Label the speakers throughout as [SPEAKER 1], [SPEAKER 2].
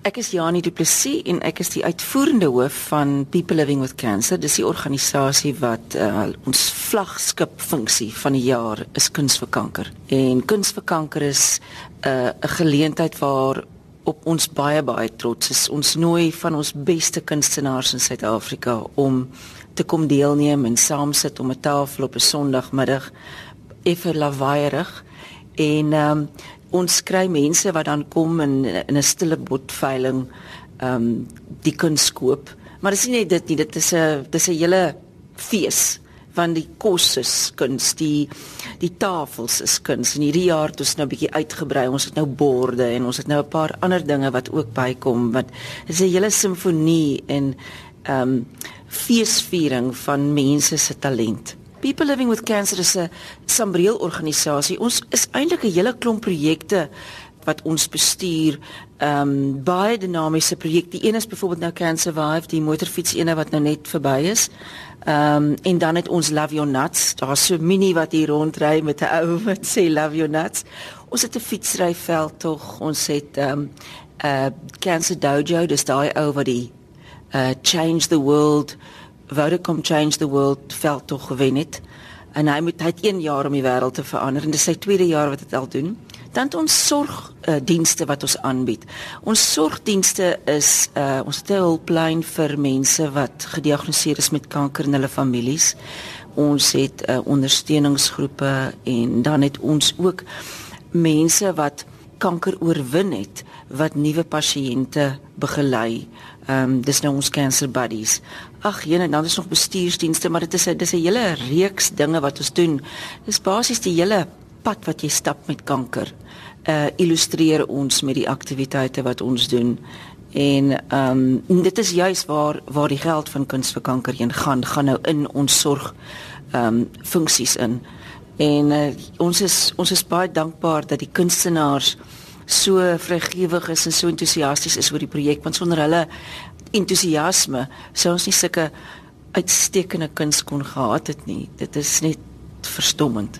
[SPEAKER 1] Ek is Janie Du Plessis en ek is die uitvoerende hoof van People Living with Cancer. Dis die organisasie wat uh, ons vlaggenskap funksie van die jaar is Kuns vir Kanker. En Kuns vir Kanker is 'n uh, geleentheid waar op ons baie baie trots is. Ons nooi van ons beste kunstenaars in Suid-Afrika om te kom deelneem en saam sit om 'n tafel op 'n Sondagmiddag effe lawaaierig en um, ons kry mense wat dan kom in in 'n stille botveiling ehm um, die kuns koop. Maar dis nie net dit nie, dit is 'n dis 'n hele fees van die kos is kuns, die die tafels is kuns. En hierdie jaar het ons nou 'n bietjie uitgebrei. Ons het nou borde en ons het nou 'n paar ander dinge wat ook bykom wat is 'n hele simfonie en ehm um, feesviering van mense se talent. People Living with Cancer is 'n sambreel organisasie. Ons is eintlik 'n hele klomp projekte wat ons bestuur. Ehm um, baie dinamiese projekte. Een is byvoorbeeld nou Cancer Vive, die motorfiets ene wat nou net verby is. Ehm um, en dan het ons Love Your Nuts. Daar's so 'n mini wat hier rondry met 'n ou wat sê Love Your Nuts. Ons het 'n fietsryveld tog. Ons het ehm um, 'n uh, Cancer Dojo, dis daai ou wat die uh Change the World Vodacom Change the World veld tog gewen het. En hy moet hy het 1 jaar om die wêreld te verander en dis sy tweede jaar wat dit al doen. Dan het ons sorgdienste uh, wat ons aanbied. Ons sorgdienste is uh ons 'n hulplyn vir mense wat gediagnoseer is met kanker in hulle families. Ons het uh, ondersteuningsgroepe en dan het ons ook mense wat kanker oorwin het wat nuwe pasiënte begelei. Ehm um, dis nou ons cancer buddies. Ag, jene, dan is nog bestuursdienste, maar dit is 'n dis 'n hele reeks dinge wat ons doen. Dis basies die hele pad wat jy stap met kanker. Uh illustreer ons met die aktiwiteite wat ons doen. En ehm um, dit is juis waar waar die geld van kuns vir kanker heen gaan, gaan nou in ons sorg ehm um, funksies in. En uh, ons is ons is baie dankbaar dat die kunstenaars so vrygewig is en so entoesiasties is oor die projek want sonder hulle entoesiasme sou ons nie sulke uitstekende kuns kon gehad het nie. Dit is net verstommend.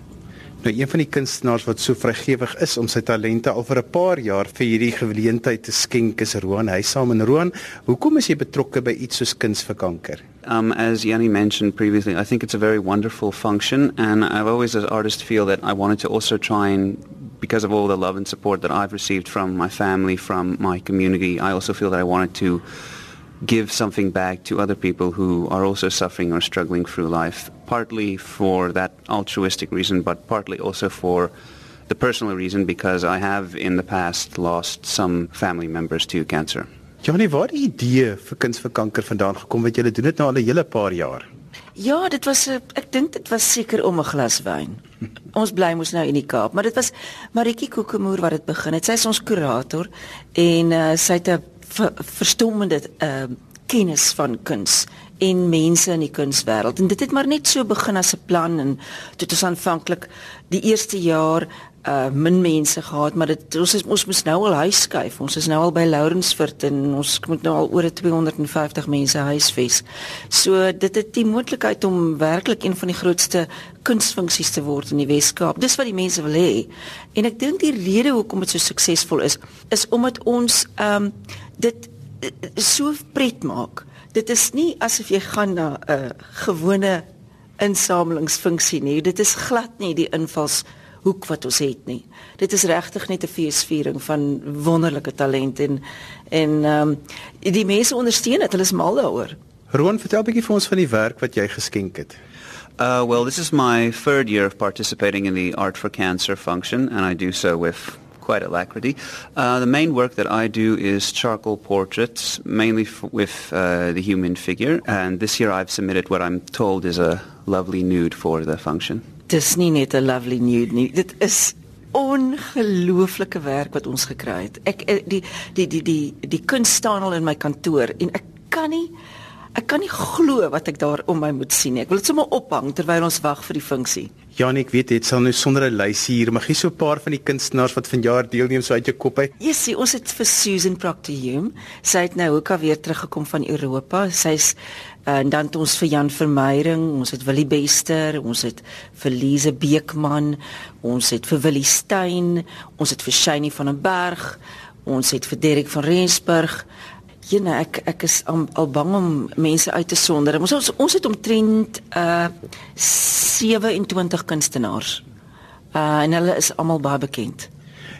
[SPEAKER 2] Nou een van die kunstenaars wat so vrygewig is om sy talente al vir 'n paar jaar vir hierdie geleentheid te skenk is Roan Huysam en Roan, hoekom is jy betrokke by iets soos kuns vir kanker?
[SPEAKER 3] Um, as Yanni mentioned previously, I think it's a very wonderful function, and I've always, as an artist, feel that I wanted to also try and because of all the love and support that I've received from my family, from my community, I also feel that I wanted to give something back to other people who are also suffering or struggling through life, partly for that altruistic reason, but partly also for the personal reason because I have in the past lost some family members to cancer.
[SPEAKER 2] Johnny, waar die idee vir kuns vir kanker vandaan gekom wat julle doen dit nou al 'n hele paar jaar?
[SPEAKER 1] Ja, dit was 'n ek dink dit was seker om 'n glas wyn. ons bly mos nou in die Kaap, maar dit was Maritjie Kokemoer wat dit begin het. Sy is ons kurator en uh, sy het 'n ver, verstommende uh, kennis van kuns en mense in die kunswêreld. En dit het maar net so begin as 'n plan en dit is aanvanklik die eerste jaar uh min mense gehad maar dit ons is, ons moet nou al huis skuif. Ons is nou al by Lourensfort en ons moet nou al oor 250 mense huisves. So dit het die moontlikheid om werklik een van die grootste kunsfunksies te word in die Wes-Kaap. Dis wat die mense wil hê. En ek dink die rede hoekom dit so suksesvol is is omdat ons um dit uh, so pret maak. Dit is nie asof jy gaan na 'n uh, gewone insamelingsfunksie nie. Dit is glad nie die invals hoek wat ons het nie. Dit is regtig net 'n feesviering van wonderlike talent en en ehm um, die mense ondersteun dit. Hulle is mal daaroor.
[SPEAKER 2] Roan, vertel 'n bietjie vir ons van die werk wat jy geskenk het.
[SPEAKER 3] Uh, well, this is my third year of participating in the Art for Cancer function, and I do so with quite alacrity. Uh, the main work that I do is charcoal portraits, mainly with uh, the human figure, and this year I've submitted what I'm told is a lovely nude for the function.
[SPEAKER 1] Dis nie net 'n lovely nude nie. Dit is ongelooflike werk wat ons gekry het. Ek eh, die die die die die kuns staan al in my kantoor en ek kan nie ek kan nie glo wat ek daar om my moet sien nie. Ek wil dit sommer ophang terwyl ons wag vir die funksie.
[SPEAKER 2] Janik, weet jy, dit sal nou sonder 'n lysie hier, maar gee so 'n paar van die kunstenaars wat vanjaar deelneem so uit jou kop uit.
[SPEAKER 1] Sien, ons het vir Susan Proctor Hume. Sy het nou ook al weer teruggekom van Europa. Sy's en dan het ons vir Jan Vermeyering, ons het Willie Bester, ons het vir Lise Beekman, ons het vir Willie Steyn, ons het vir Shani van der Berg, Ons het vir Derek van Rensburg. Jene, ek ek is al, al bang om mense uit te sonder. Ons ons, ons het omtrent uh 27 kunstenaars. Uh en hulle is almal baie bekend.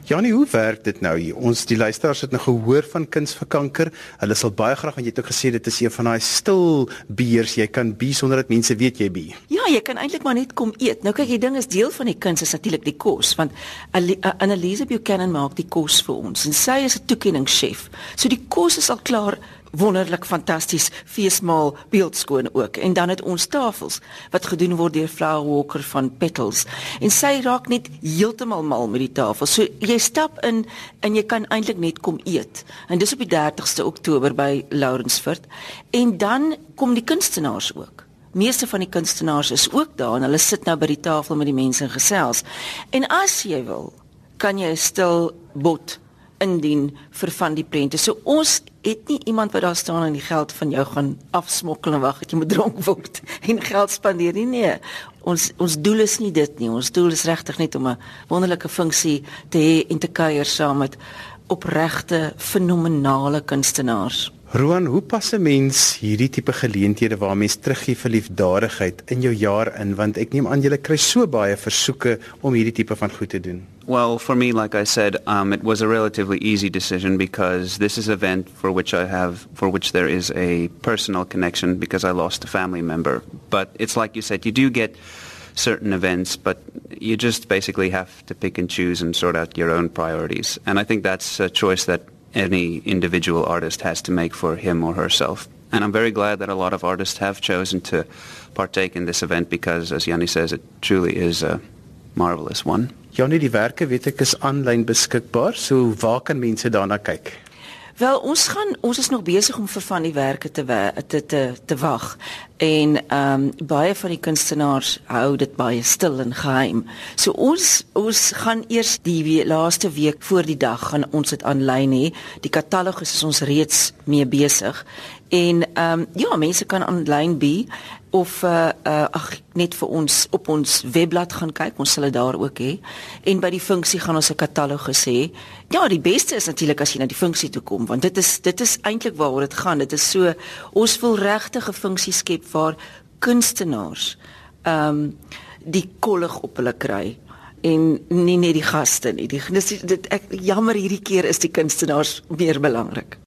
[SPEAKER 2] Janie, hoe werk dit nou hier? Ons die luisteraars het nou gehoor van kuns vir kanker. Hulle sal baie graag want jy het ook gesê dit is een van daai stil biers. Jy kan bie sonder dat mense weet jy bie.
[SPEAKER 1] Ja, jy kan eintlik maar net kom eet. Nou kyk, die ding is deel van die kuns is natuurlik die kos want Annelise Buchanan maak die kos vir ons en sy is 'n toekenningschef. So die kos is al klaar wonderlik fantasties feesmaal beeldskoon ook en dan het ons tafels wat gedoen word deur Flower Walker van Petals en sy raak net heeltemal mal met die tafel. So jy stap in en jy kan eintlik net kom eet. En dis op die 30ste Oktober by Lawrenceford en dan kom die kunstenaars ook. Meeste van die kunstenaars is ook daar en hulle sit nou by die tafel met die mense en gesels. En as jy wil, kan jy 'n stil bot indien vir van die prente. So ons het nie iemand wat daar staan en die geld van jou gaan afsmokkel en wag dat jy moet dronk word en geld spandeer nie. Nee. Ons ons doel is nie dit nie. Ons doel is regtig net om 'n wonderlike funksie te hê en te kuier saam met opregte fenominale kunstenaars.
[SPEAKER 2] Roan, hoe pas 'n mens hierdie tipe geleenthede waar mens teruggee vir liefdadigheid in jou jaar in want ek neem aan jy kry so baie versoeke om hierdie tipe van goed te doen.
[SPEAKER 3] Well, for me, like I said, um, it was a relatively easy decision because this is an event for which I have, for which there is a personal connection because I lost a family member. But it's like you said, you do get certain events, but you just basically have to pick and choose and sort out your own priorities. And I think that's a choice that any individual artist has to make for him or herself. And I'm very glad that a lot of artists have chosen to partake in this event because, as Yanni says, it truly is a marvelous one.
[SPEAKER 2] Jannie, die werke weet ek is aanlyn beskikbaar. So waar kan mense daarna kyk?
[SPEAKER 1] Wel, ons gaan ons is nog besig om vir van die werke te te te te wag. En ehm um, baie van die kunstenaars hou dit baie stil en geheim. So ons ons gaan eers die we laaste week voor die dag gaan ons dit aanlyn hê. Die katalogus is ons reeds mee besig. En ehm um, ja, mense kan aanlyn be of uh, uh ag net vir ons op ons webblad gaan kyk, ons sal dit daar ook hê. En by die funksie gaan ons 'n katalogus hê. Ja, die beste is natuurlik as jy na die funksie toe kom, want dit is dit is eintlik waaroor dit gaan. Dit is so ons wil regtig 'n funksie skep waar kunstenaars ehm um, die kollig op hulle kry en nie net die gaste nie. Die dis dit ek jammer hierdie keer is die kunstenaars meer belangrik.